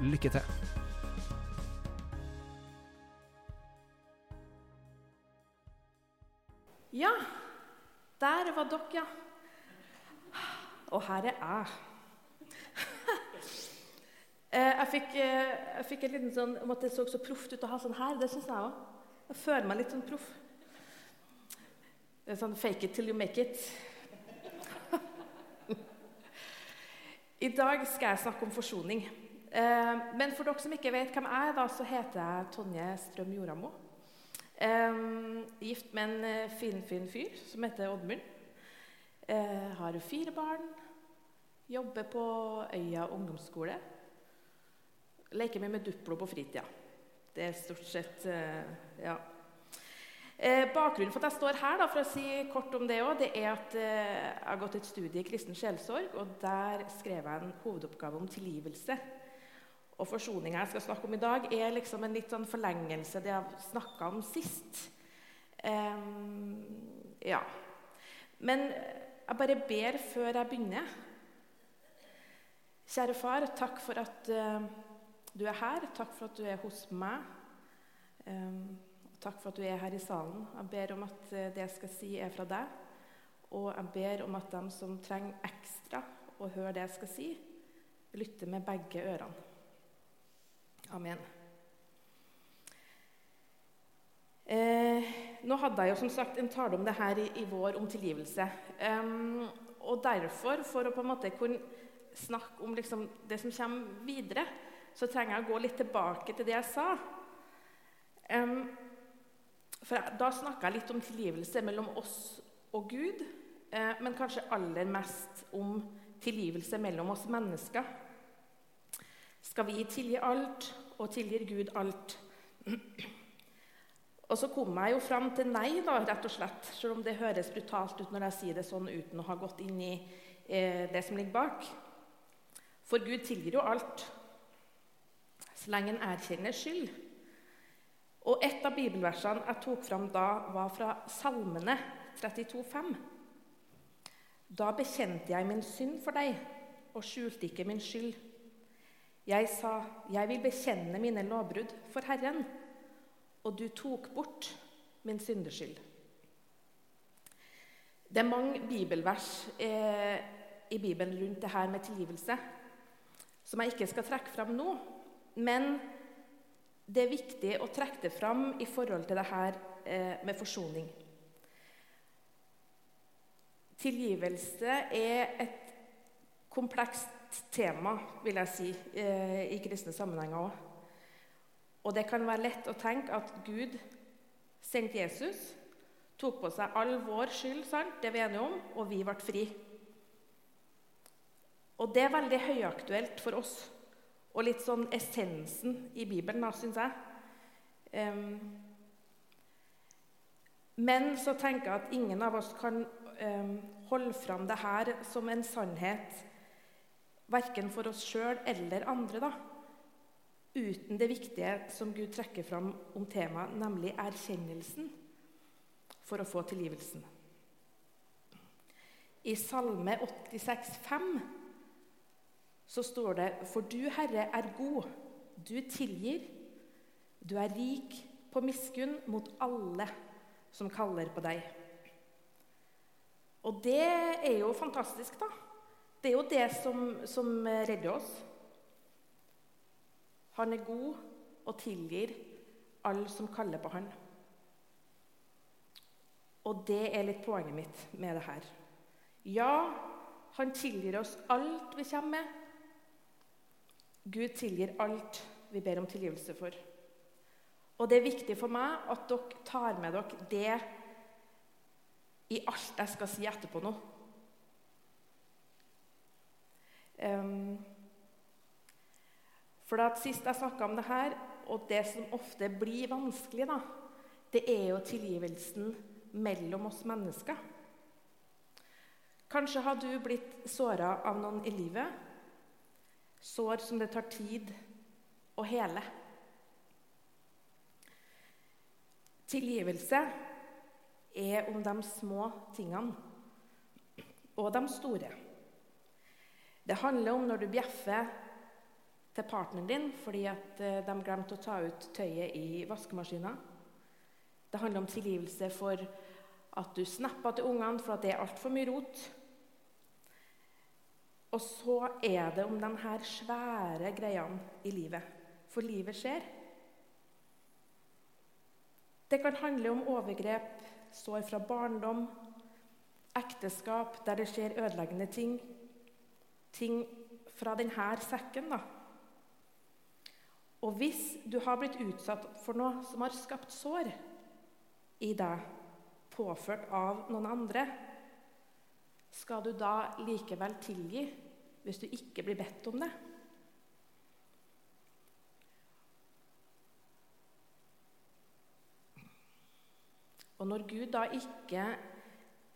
Lykke til! Ja, der var dere, ja. Og her er jeg. Jeg fikk, eh, jeg fikk en liten sånn om at det så så proft ut å ha sånn her. Det syns jeg òg. Jeg føler meg litt sånn proff. Det er sånn fake it till you make it. I dag skal jeg snakke om forsoning. Eh, men for dere som ikke vet hvem jeg er, da, så heter jeg Tonje Strøm Joramo. gift med en fin, fin fyr som heter Oddmund. har fire barn. Jobber på Øya ungdomsskole. Leker mye med Duplo på fritida. Det er stort sett Ja. Eh, bakgrunnen for at jeg står her, da, for å si kort om det også, det er at eh, jeg har gått et studie i kristen sjelsorg, og der skrev jeg en hovedoppgave om tilgivelse. Og forsoninga jeg skal snakke om i dag, er liksom en litt sånn forlengelse det jeg snakka om sist. Um, ja. Men jeg bare ber før jeg begynner. Kjære far, takk for at du er her. Takk for at du er hos meg. Takk for at du er her i salen. Jeg ber om at det jeg skal si, er fra deg. Og jeg ber om at de som trenger ekstra å høre det jeg skal si, lytter med begge ørene. Amen. Eh, nå hadde jeg jo som sagt en tale om det her i, i vår, om tilgivelse. Um, og derfor, for å på en måte kunne snakke om liksom det som kommer videre, så trenger jeg å gå litt tilbake til det jeg sa. Um, for Da snakka jeg litt om tilgivelse mellom oss og Gud, eh, men kanskje aller mest om tilgivelse mellom oss mennesker. Skal vi tilgi alt, og tilgir Gud alt? Og så kom jeg jo fram til nei, da, rett og slett, selv om det høres brutalt ut når jeg sier det sånn uten å ha gått inn i eh, det som ligger bak. For Gud tilgir jo alt, så lenge en erkjenner skyld. Og Et av bibelversene jeg tok fram da, var fra Salmene 32, 32,5. Da bekjente jeg min synd for deg og skjulte ikke min skyld. Jeg sa, 'Jeg vil bekjenne mine lovbrudd for Herren', og du tok bort min syndeskyld. Det er mange bibelvers eh, i Bibelen rundt det her med tilgivelse som jeg ikke skal trekke fram nå. Men det er viktig å trekke det fram i forhold til det her eh, med forsoning. Tilgivelse er et komplekst tema, vil jeg si, eh, i kristne sammenhenger òg. Og det kan være lett å tenke at Gud sendte Jesus, tok på seg all vår skyld, sant? det vi enige om, og vi ble fri. Og det er veldig høyaktuelt for oss, og litt sånn essensen i Bibelen, syns jeg. Um, men så tenker jeg at ingen av oss kan um, holde fram det her som en sannhet, verken for oss sjøl eller andre, da, uten det viktige som Gud trekker fram om temaet, nemlig erkjennelsen for å få tilgivelsen. I Salme 86, 86,5 så står det For du, Herre, er god. Du tilgir. Du er rik på miskunn mot alle som kaller på deg. Og det er jo fantastisk, da. Det er jo det som, som redder oss. Han er god og tilgir alle som kaller på han. Og det er litt poenget mitt med det her. Ja, han tilgir oss alt vi kommer med. Gud tilgir alt vi ber om tilgivelse for. Og det er viktig for meg at dere tar med dere det i alt jeg skal si etterpå nå. Um, For at Sist jeg snakka om det her, og det som ofte blir vanskelig, da, det er jo tilgivelsen mellom oss mennesker. Kanskje har du blitt såra av noen i livet. Sår som det tar tid å hele. Tilgivelse er om de små tingene og de store. Det handler om når du bjeffer til partneren din fordi at eh, de glemte å ta ut tøyet i vaskemaskina. Det handler om tilgivelse for at du snappa til ungene for at det er altfor mye rot. Og så er det om de svære greiene i livet. For livet skjer. Det kan handle om overgrep, sår fra barndom, ekteskap der det skjer ødeleggende ting. Ting fra denne sekken, da. Og hvis du har blitt utsatt for noe som har skapt sår i deg, påført av noen andre, skal du da likevel tilgi hvis du ikke blir bedt om det? Og når Gud da ikke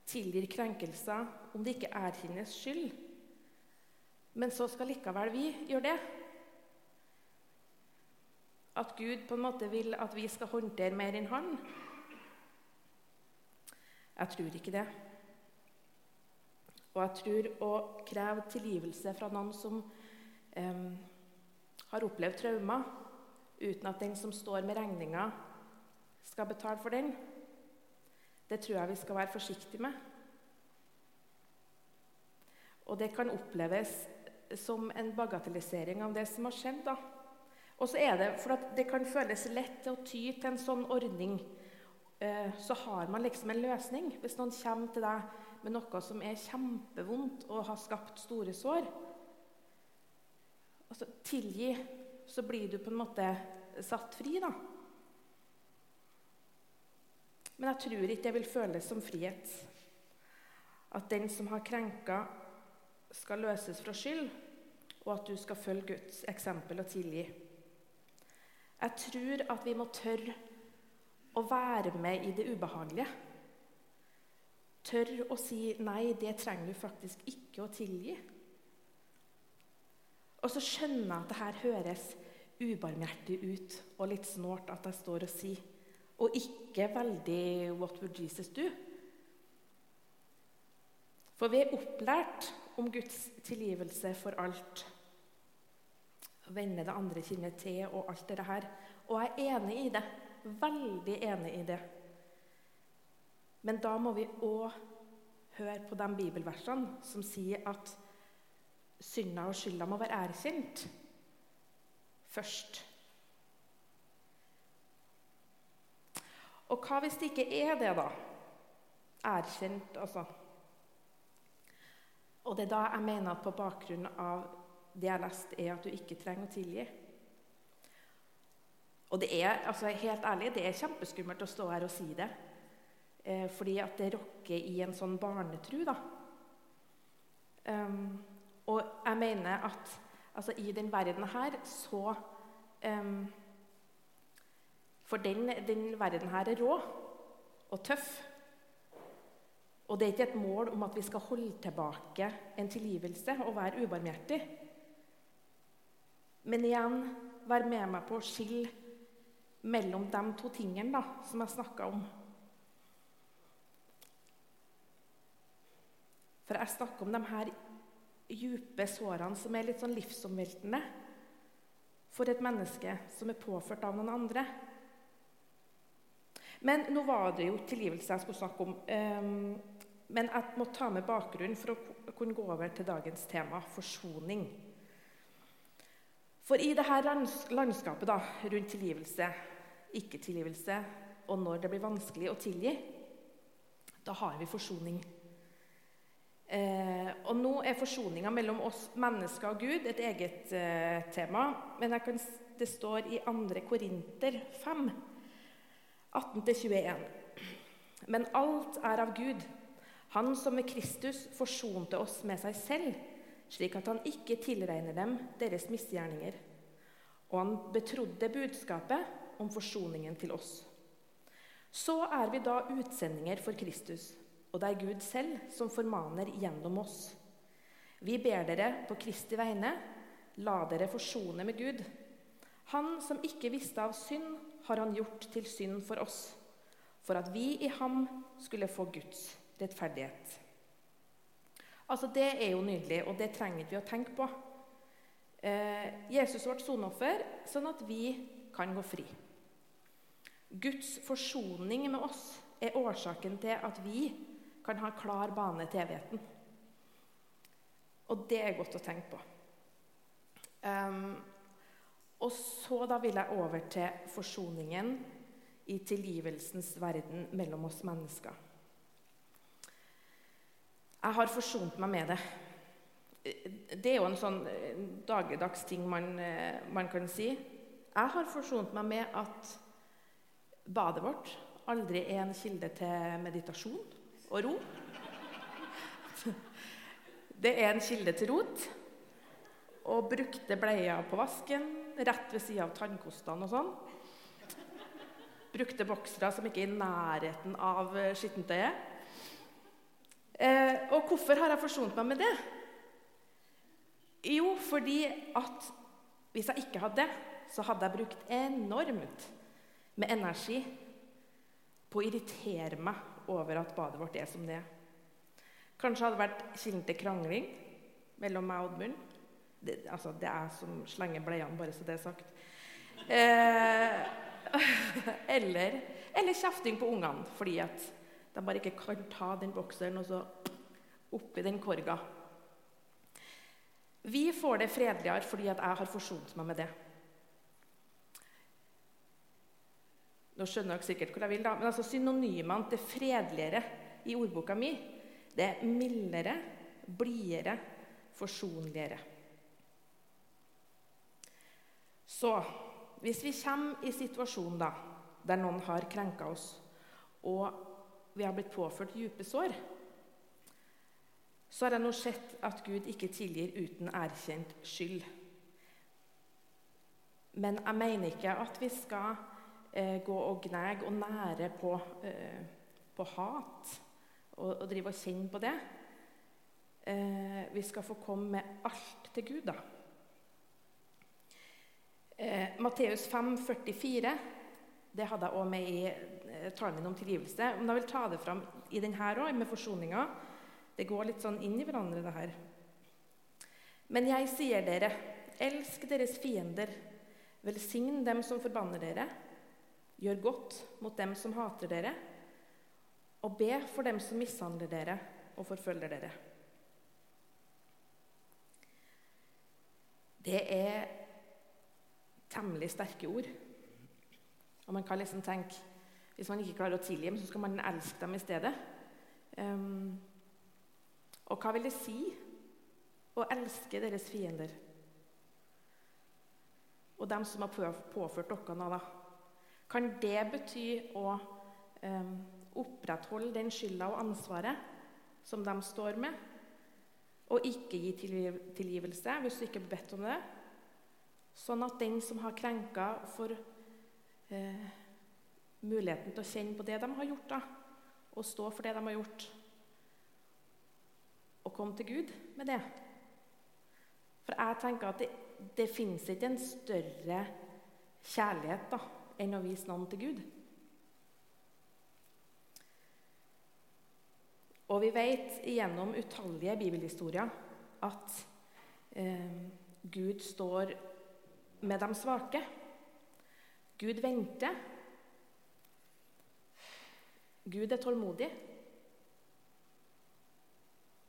tilgir krenkelser om det ikke er hennes skyld, men så skal likevel vi gjøre det At Gud på en måte vil at vi skal håndtere mer enn han? Jeg tror ikke det. Og jeg tror å kreve tilgivelse fra noen som eh, har opplevd traumer, uten at den som står med regninga, skal betale for den, det tror jeg vi skal være forsiktige med. Og det kan oppleves som en bagatellisering av det som har skjedd. da. Og så er det, for det kan føles lett å ty til en sånn ordning. Eh, så har man liksom en løsning. Hvis noen kommer til deg med noe som er kjempevondt og har skapt store sår altså, Tilgi, så blir du på en måte satt fri, da. Men jeg tror ikke det vil føles som frihet. At den som har krenka, skal løses fra skyld, og at du skal følge Guds eksempel og tilgi. Jeg tror at vi må tørre å være med i det ubehagelige. Tørre å si 'nei, det trenger du faktisk ikke å tilgi'. Og så skjønner jeg at det her høres ubarmhjertig ut og litt snålt at jeg står og sier, og ikke veldig 'What would Jesus do?' For vi er opplært om Guds tilgivelse for alt. Vende det andre kinnet til og alt det her. Og jeg er enig i det. Veldig enig i det. Men da må vi òg høre på de bibelversene som sier at synda og skylda må være erkjent først. Og hva hvis det ikke er det, da? Erkjent, altså. Og det er da jeg mener at på bakgrunn av det jeg har lest, er at du ikke trenger å tilgi. Og det er altså helt ærlig, det er kjempeskummelt å stå her og si det. Eh, fordi at det rokker i en sånn barnetru, da. Um, og jeg mener at altså, i den verden her så um, For den, den verden her er rå og tøff. Og det er ikke et mål om at vi skal holde tilbake en tilgivelse og være ubarmhjertig. Men igjen, vær med meg på å skille mellom de to tingene da, som jeg snakka om. For jeg snakker om de her dype sårene som er litt sånn livsomveltende for et menneske som er påført av noen andre. Men nå var det jo tilgivelse jeg skulle snakke om. Men jeg må ta med bakgrunnen for å kunne gå over til dagens tema forsoning. For i dette landskapet da, rundt tilgivelse, ikke-tilgivelse og når det blir vanskelig å tilgi, da har vi forsoning. Eh, og nå er forsoninga mellom oss mennesker og Gud et eget eh, tema. Men kan, det står i 2. Korinter 5, 18-21. Men alt er av Gud, Han som med Kristus forsonte oss med seg selv, slik at han ikke tilregner dem deres misgjerninger. og han betrodde budskapet om forsoningen til oss. Så er vi da utsendinger for Kristus, og det er Gud selv som formaner gjennom oss. Vi ber dere på Kristi vegne, la dere forsone med Gud. Han som ikke visste av synd, har han gjort til synd for oss, for at vi i ham skulle få Guds rettferdighet. Altså, Det er jo nydelig, og det trenger vi å tenke på. Eh, Jesus ble sonoffer sånn at vi kan gå fri. Guds forsoning med oss er årsaken til at vi kan ha klar bane til evigheten. Og det er godt å tenke på. Um, og så da vil jeg over til forsoningen i tilgivelsens verden mellom oss mennesker. Jeg har forsont meg med det. Det er jo en sånn eh, dagligdags ting man, eh, man kan si. Jeg har forsont meg med at badet vårt aldri er en kilde til meditasjon og ro. Det er en kilde til rot. Og brukte bleier på vasken, rett ved sida av tannkostene og sånn. Brukte boksere som ikke er i nærheten av eh, skittentøyet. Eh, og hvorfor har jeg forsont meg med det? Jo, fordi at hvis jeg ikke hadde det, så hadde jeg brukt enormt med energi på å irritere meg over at badet vårt er som det er. Kanskje hadde det vært kilden til krangling mellom meg og Oddmund. Det, altså, det er jeg som slenger bleiene, bare så det er sagt. Eh, eller, eller kjefting på ungene fordi at de bare ikke kan ta den bokseren og så oppi den korga. Vi får det fredeligere fordi jeg har forsont meg med det. Nå skjønner dere sikkert hvor jeg vil, da. Men altså synonymene til fredeligere i ordboka mi det er mildere, blidere, forsonligere. Så hvis vi kommer i situasjonen da, der noen har krenka oss, og vi har blitt påført dype sår, så har jeg nå sett at Gud ikke tilgir uten erkjent skyld. Men jeg mener ikke at vi skal eh, gå og gnage og nære på, eh, på hat og, og, drive og kjenne på det. Eh, vi skal få komme med alt til Gud, da. Eh, Matteus 5, 44, det hadde jeg òg med i talen min om tilgivelse. Men jeg vil ta det fram i denne òg, med forsoninga. Det går litt sånn inn i hverandre, det her. Men jeg sier dere, elsk deres fiender. Velsign dem som forbanner dere. Gjør godt mot dem som hater dere. Og be for dem som mishandler dere og forfølger dere. Det er temmelig sterke ord. Og man kan liksom tenke hvis man ikke klarer å tilgi dem, så skal man elske dem i stedet. Um, og hva vil det si å elske deres fiender? Og dem som har påført dere noe, da? Kan det bety å um, opprettholde den skylda og ansvaret som de står med, og ikke gi tilgivelse hvis du ikke blir bedt om det? Sånn at den som har krenka, får eh, muligheten til å kjenne på det de har gjort, da, og stå for det de har gjort, og komme til Gud med det. For jeg tenker at det, det fins ikke en større kjærlighet da, enn å vise noen til Gud. Og vi vet gjennom utallige bibelhistorier at eh, Gud står med de svake. Gud venter Gud er tålmodig.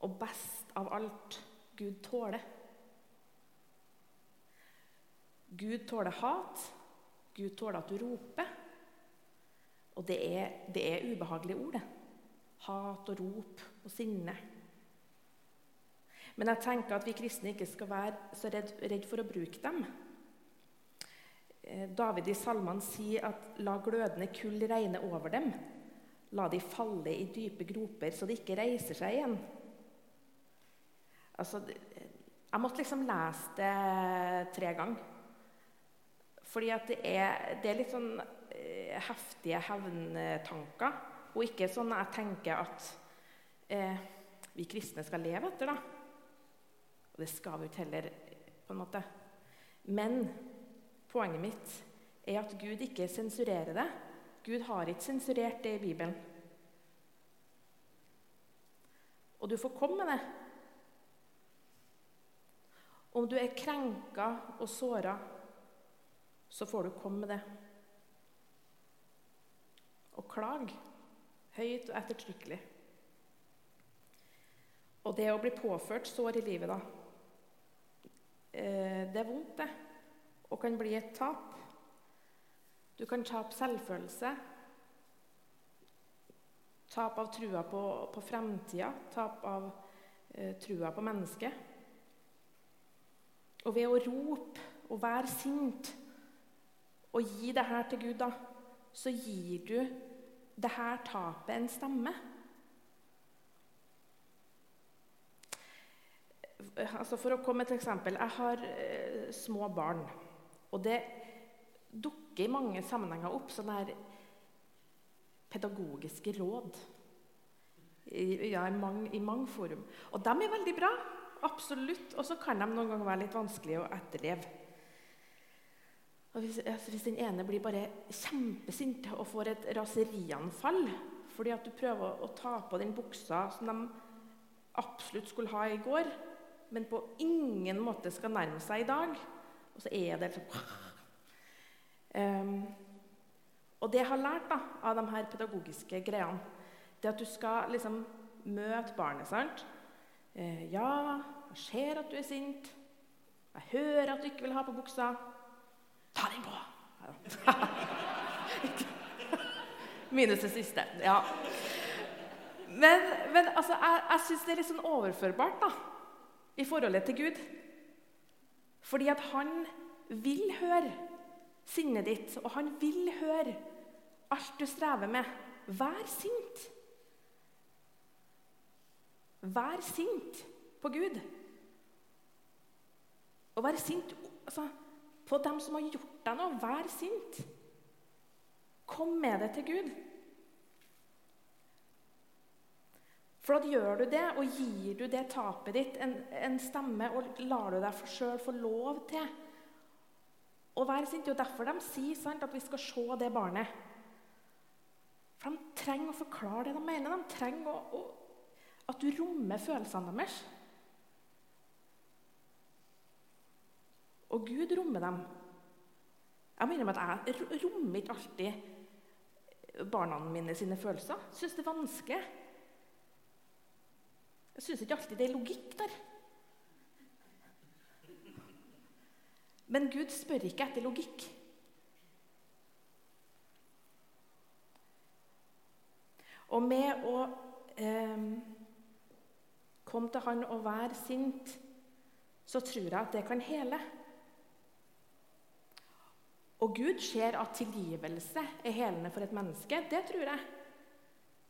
Og best av alt Gud tåler. Gud tåler hat. Gud tåler at du roper. Og det er, det er ubehagelige ord, det. Hat og rop og sinne. Men jeg tenker at vi kristne ikke skal være så redd, redd for å bruke dem. Eh, David i salmene sier at 'la glødende kull regne over dem'. La de falle i dype groper, så de ikke reiser seg igjen. Altså, jeg måtte liksom lese det tre ganger. Fordi at det er, det er litt sånn eh, heftige hevntanker. Og ikke sånn jeg tenker at eh, vi kristne skal leve etter, da. Og det skal vi ikke heller, på en måte. Men poenget mitt er at Gud ikke sensurerer det. Gud har ikke sensurert det i Bibelen. Og du får komme med det. Om du er krenka og såra, så får du komme med det. Og klag høyt og ettertrykkelig. Og det å bli påført sår i livet, da eh, Det er vondt, det. Og kan bli et tap. Du kan tape selvfølelse. Tap av trua på, på fremtida. Tap av eh, trua på mennesket. Og ved å rope og være sint og gi det her til Gud, da, så gir du det her tapet en stemme. Altså for å komme med et eksempel. Jeg har eh, små barn. Og det dukker i mange sammenhenger opp sånne her pedagogiske råd. I, ja, i mange, i mange forum. Og de er veldig bra. Absolutt. Og så kan de noen ganger være litt vanskelig å etterleve. Og hvis, altså hvis, den ene blir bare kjempesint og får et raserianfall fordi at du prøver å, å ta på den buksa som de absolutt skulle ha i går, men på ingen måte skal nærme seg i dag, og så er det liksom um, Og det jeg har lært da, av de her pedagogiske greiene, det at du skal liksom møte barnet. sant? Eh, 'Ja, jeg ser at du er sint. Jeg hører at du ikke vil ha på buksa.' Ta den på! Minus det siste. Ja. Men, men altså, jeg, jeg syns det er litt sånn overførbart da, i forholdet til Gud. Fordi at han vil høre sinnet ditt, og han vil høre alt du strever med. Vær sint. Vær sint på Gud. Og vær sint altså, på dem som har gjort deg noe. Vær sint. Kom med det til Gud. For at gjør du det, og gir du det tapet ditt en, en stemme, og lar du deg sjøl få lov til å være sint Det er derfor de sier sant, at vi skal se det barnet. For de trenger å forklare det de mener. De trenger å, å, at du rommer følelsene deres. Og Gud rommer dem. Jeg må innrømme at jeg rommer ikke alltid barna mine sine følelser. Jeg syns det er vanskelig. Jeg syns ikke alltid det er logikk der. Men Gud spør ikke etter logikk. Og med å eh, komme til Han og være sint, så tror jeg at det kan hele. Og Gud ser at tilgivelse er helende for et menneske. Det tror jeg.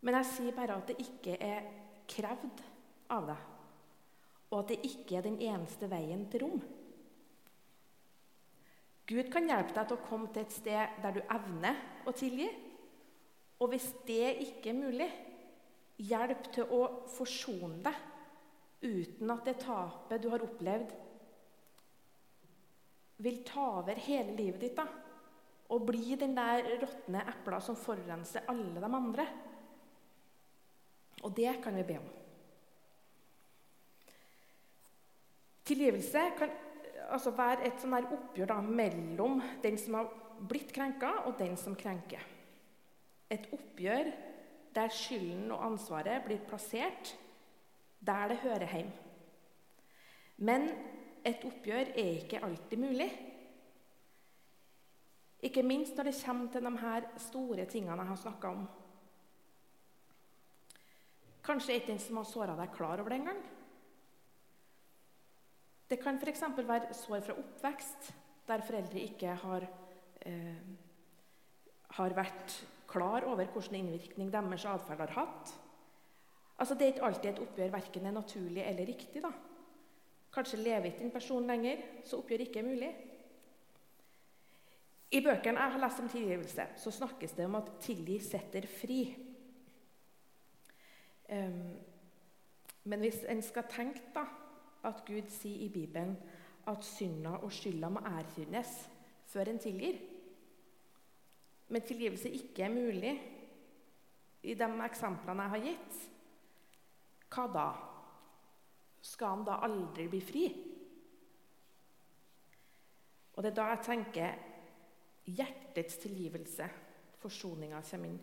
Men jeg sier bare at det ikke er krevd av deg. Og at det ikke er den eneste veien til rom. Gud kan hjelpe deg til å komme til et sted der du evner å tilgi. Og hvis det ikke er mulig, hjelp til å forsone deg uten at det tapet du har opplevd, vil ta over hele livet ditt. da og bli den der råtne epla som forurenser alle de andre. Og det kan vi be om. Tilgivelse kan altså være et sånn oppgjør da, mellom den som har blitt krenka, og den som krenker. Et oppgjør der skylden og ansvaret blir plassert der det hører hjemme. Men et oppgjør er ikke alltid mulig. Ikke minst når det kommer til de her store tingene jeg har snakka om. Kanskje er ikke den som har såra deg, klar over det engang. Det kan f.eks. være sår fra oppvekst, der foreldre ikke har, eh, har vært klar over hvilken innvirkning deres atferd har hatt. Altså, Det er ikke alltid et oppgjør verken er naturlig eller riktig. da. Kanskje lever ikke en person lenger, så oppgjør ikke er mulig. I bøkene jeg har lest om tilgivelse, så snakkes det om at tilgi setter fri. Um, men hvis en skal tenke da, at Gud sier i Bibelen at synda og skylda må erkjennes før en tilgir, men tilgivelse ikke er mulig i de eksemplene jeg har gitt, hva da? Skal han da aldri bli fri? Og det er da jeg tenker hjertets tilgivelse, forsoninga, kommer inn.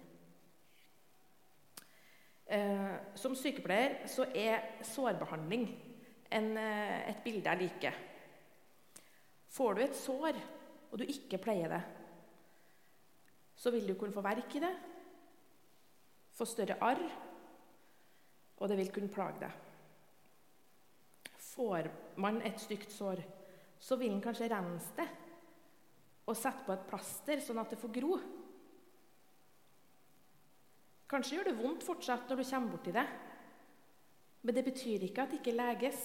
Eh, som sykepleier så er sårbehandling en, eh, et bilde jeg liker. Får du et sår, og du ikke pleier det, så vil du kunne få verk i det, få større arr, og det vil kunne plage deg. Får man et stygt sår, så vil en kanskje rense det og sette på et plaster, sånn at det får gro. Kanskje gjør det vondt fortsatt når du kommer borti det, men det betyr ikke at det ikke leges.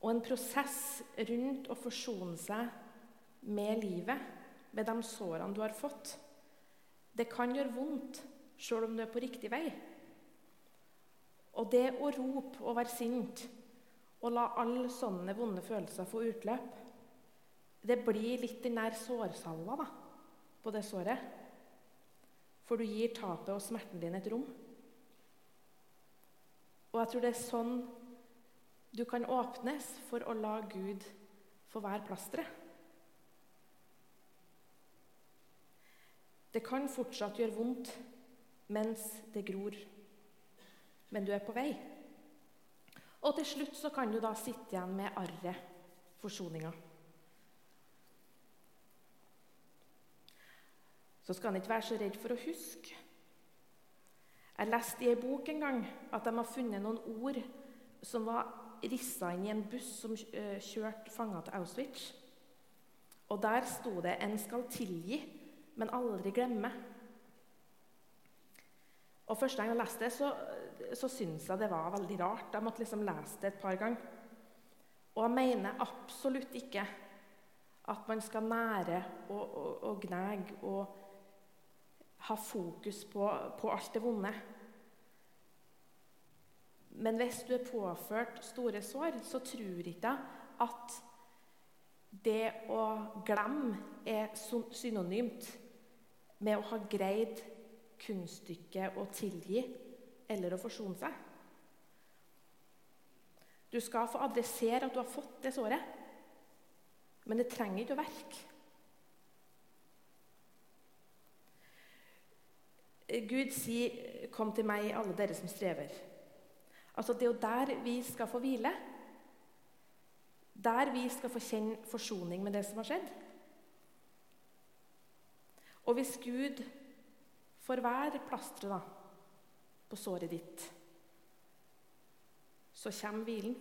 Og en prosess rundt å forsone seg med livet, med de sårene du har fått, det kan gjøre vondt sjøl om du er på riktig vei. Og det å rope og være sint og la alle sånne vonde følelser få utløp, det blir litt den der sårsalva da, på det såret. For du gir tapet og smerten din et rom. Og jeg tror det er sånn du kan åpnes for å la Gud få være plasteret. Det kan fortsatt gjøre vondt mens det gror, men du er på vei. Og til slutt så kan du da sitte igjen med arret, forsoninga. Så skal en ikke være så redd for å huske. Jeg leste i ei bok en gang at de har funnet noen ord som var rissa inn i en buss som eh, kjørte fanger til Auschwitz. Og der sto det 'En skal tilgi, men aldri glemme'. Og Første gang jeg leste det, så så syntes jeg det var veldig rart. Jeg måtte liksom lese det et par ganger. Og jeg mener absolutt ikke at man skal nære og, og, og gnage og ha fokus på, på alt det vonde. Men hvis du er påført store sår, så tror ikke jeg at det å glemme er synonymt med å ha greid kunststykket å tilgi eller å forsone seg. Du skal få adressere at du har fått det såret, men det trenger ikke å verke. Gud sier, 'Kom til meg, alle dere som strever'. Altså, Det er jo der vi skal få hvile. Der vi skal få kjenne forsoning med det som har skjedd. Og hvis Gud får være plasteret, da på såret ditt. Så kommer hvilen.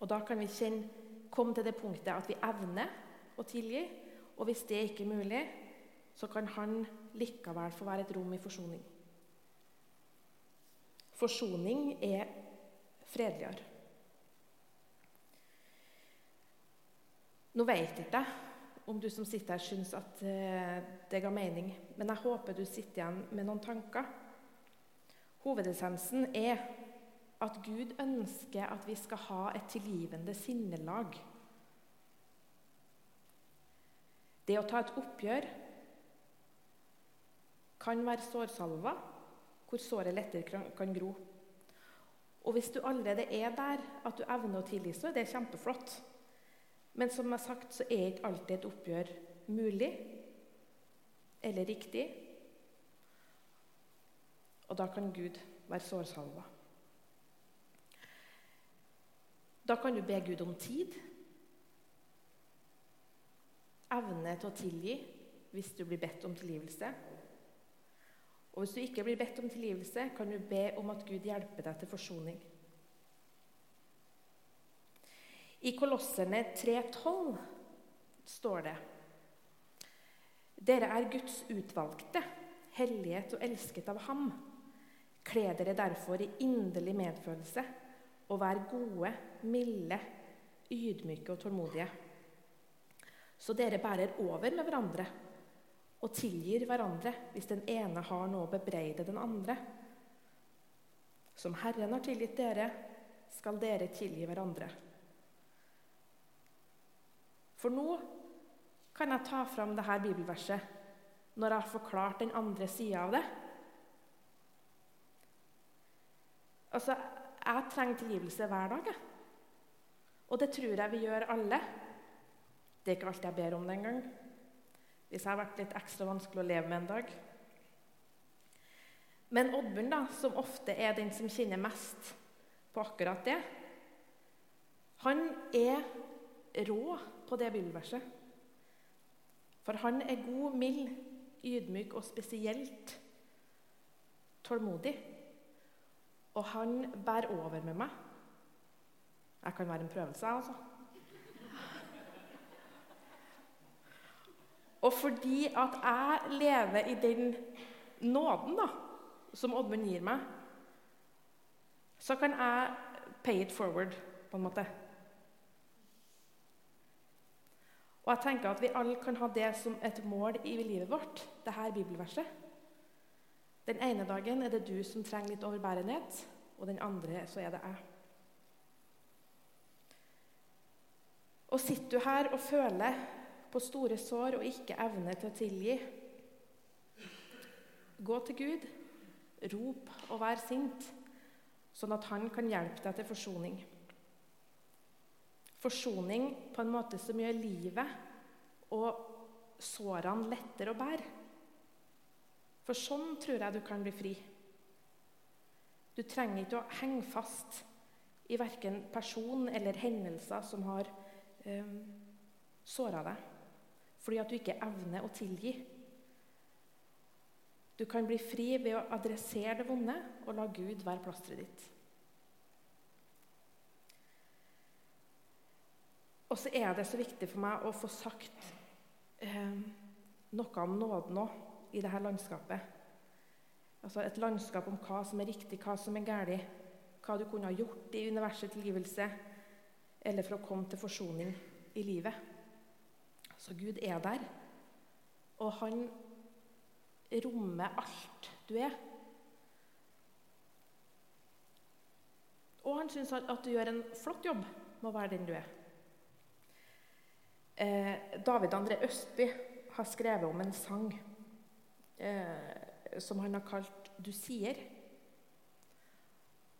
Og da kan vi kjenne, komme til det punktet at vi evner å tilgi. Og hvis det ikke er mulig, så kan han likevel få være et rom i forsoning. Forsoning er fredeligere. Nå vet ikke om du som sitter her, syns at eh, det ga mening, men jeg håper du sitter igjen med noen tanker Hovedessensen er at Gud ønsker at vi skal ha et tilgivende sinnelag. Det å ta et oppgjør kan være sårsalva, hvor såret lettere kan gro. Og Hvis du allerede er der at du evner å tilgi, så er det kjempeflott. Men som jeg har sagt, så er ikke alltid et oppgjør mulig eller riktig. Og da kan Gud være sårsalva. Da kan du be Gud om tid. Evne til å tilgi hvis du blir bedt om tilgivelse. Og hvis du ikke blir bedt om tilgivelse, kan du be om at Gud hjelper deg til forsoning. I Kolosserne 3,12 står det Dere er Guds utvalgte, hellighet og elsket av Ham. Kle dere derfor i inderlig medfølelse og vær gode, milde, ydmyke og tålmodige. Så dere bærer over med hverandre og tilgir hverandre hvis den ene har noe å bebreide den andre. Som Herren har tilgitt dere, skal dere tilgi hverandre. For nå kan jeg ta fram dette bibelverset når jeg har forklart den andre sida av det. Altså, jeg trenger tilgivelse hver dag. Jeg. Og det tror jeg vi gjør alle. Det er ikke alt jeg ber om det engang. Hvis jeg har vært litt ekstra vanskelig å leve med en dag. Men Oddbjørn, da, som ofte er den som kjenner mest på akkurat det, han er rå på det bibelverset. For han er god, mild, ydmyk og spesielt tålmodig. Og han bærer over med meg. Jeg kan være en prøvelse, jeg, altså. Og fordi at jeg lever i den nåden da, som Oddmund gir meg, så kan jeg pay it forward, på en måte. Og jeg tenker at vi alle kan ha det som et mål i livet vårt, det her bibelverset. Den ene dagen er det du som trenger litt overbærenhet, og den andre så er det jeg. Og sitter du her og føler på store sår og ikke evne til å tilgi, gå til Gud, rop og vær sint, sånn at han kan hjelpe deg til forsoning. Forsoning på en måte som gjør livet og sårene lettere å bære. For sånn tror jeg du kan bli fri. Du trenger ikke å henge fast i verken person eller hendelser som har um, såra deg, fordi at du ikke evner å tilgi. Du kan bli fri ved å adressere det vonde og la Gud være plasteret ditt. Og så er det så viktig for meg å få sagt eh, noe om nåden òg i dette landskapet. Altså Et landskap om hva som er riktig, hva som er galt, hva du kunne ha gjort i universets tilgivelse, eller for å komme til forsoning i livet. Så Gud er der, og han rommer alt du er. Og han syns at du gjør en flott jobb med å være den du er. Eh, David André Østby har skrevet om en sang eh, som han har kalt 'Du sier'.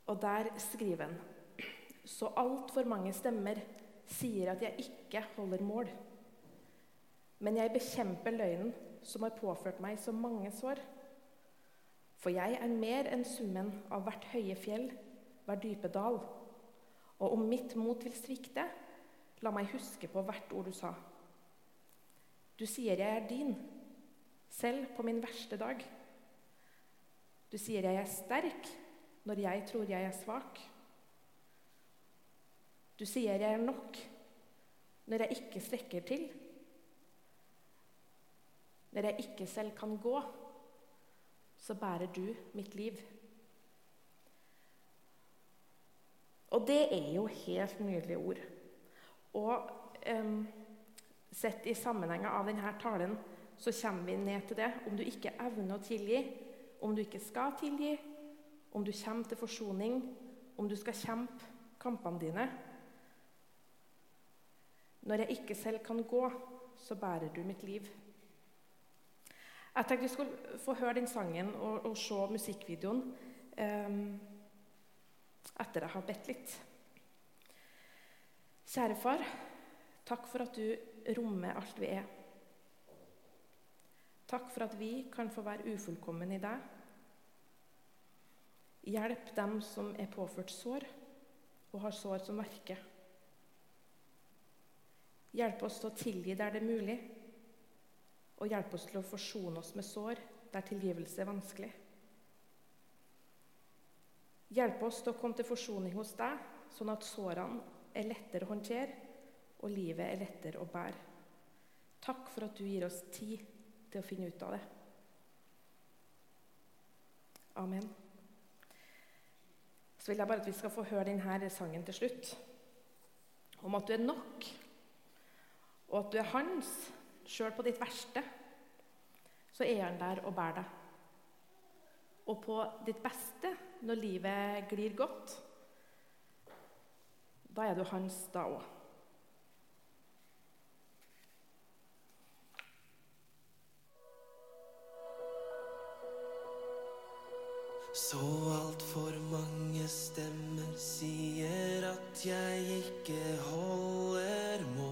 Og der skriver han så altfor mange stemmer sier at jeg ikke holder mål. Men jeg bekjemper løgnen som har påført meg så mange sår. For jeg er mer enn summen av hvert høye fjell, hver dype dal. Og om mitt mot vil svikte, la meg huske på hvert ord du sa. Du sier jeg er din, selv på min verste dag. Du sier jeg er sterk når jeg tror jeg er svak. Du sier jeg er nok når jeg ikke strekker til. Når jeg ikke selv kan gå, så bærer du mitt liv. Og det er jo helt nydelige ord. Og um, sett i sammenhengen av denne talen så kommer vi ned til det. Om du ikke evner å tilgi, om du ikke skal tilgi, om du kommer til forsoning, om du skal kjempe kampene dine Når jeg ikke selv kan gå, så bærer du mitt liv. Jeg tenkte vi skulle få høre den sangen og, og se musikkvideoen um, etter jeg har bedt litt. Kjære far, takk for at du rommer alt vi er. Takk for at vi kan få være ufullkomne i deg. Hjelp dem som er påført sår og har sår som verker. Hjelp oss til å tilgi der det er mulig, og hjelp oss til å forsone oss med sår der tilgivelse er vanskelig. Hjelp oss til å komme til forsoning hos deg, sånn at sårene er lettere å håndtere og livet er lettere å bære. Takk for at du gir oss tid til å finne ut av det. Amen. Så vil jeg bare at vi skal få høre denne sangen til slutt. om at du er nok, og at du er hans, sjøl på ditt verste, så er han der og bærer deg. Og på ditt beste, når livet glir godt, da er du hans da òg. Så altfor mange stemmer sier at jeg ikke holder mål.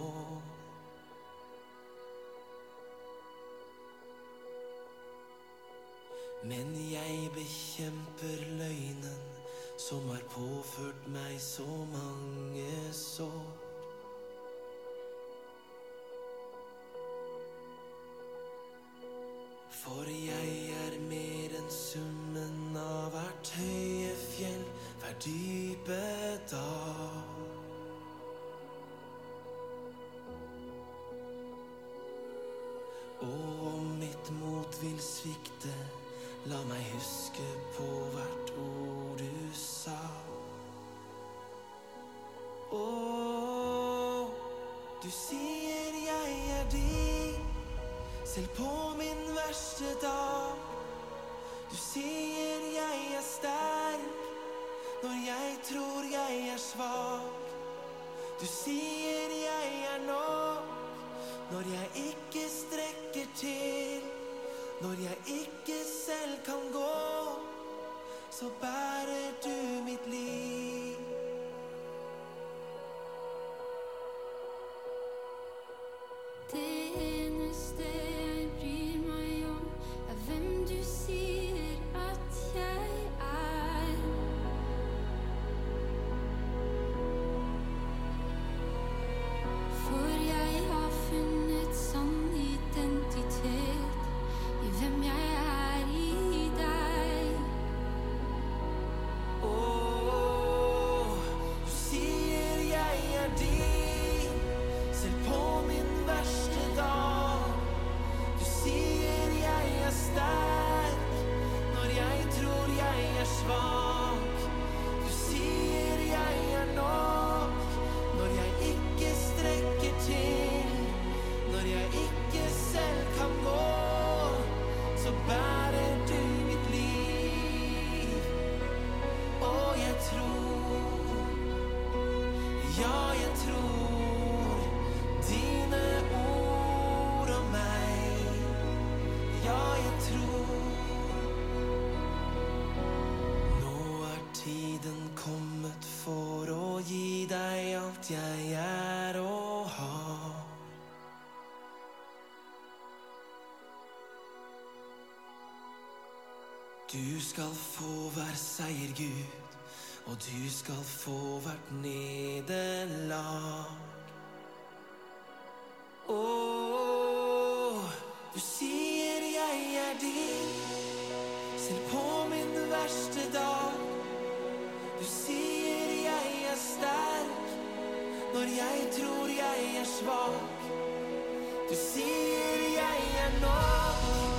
Men jeg bekjemper løgnen som har påført meg så mange tiden kommet for å gi deg alt jeg er og har. Du skal få hver seier, Gud, og du skal få hvert nederlag. Åh, du sier jeg er din, selv på min verste dag. Du sier jeg er sterk når jeg tror jeg er svak. Du sier jeg er nok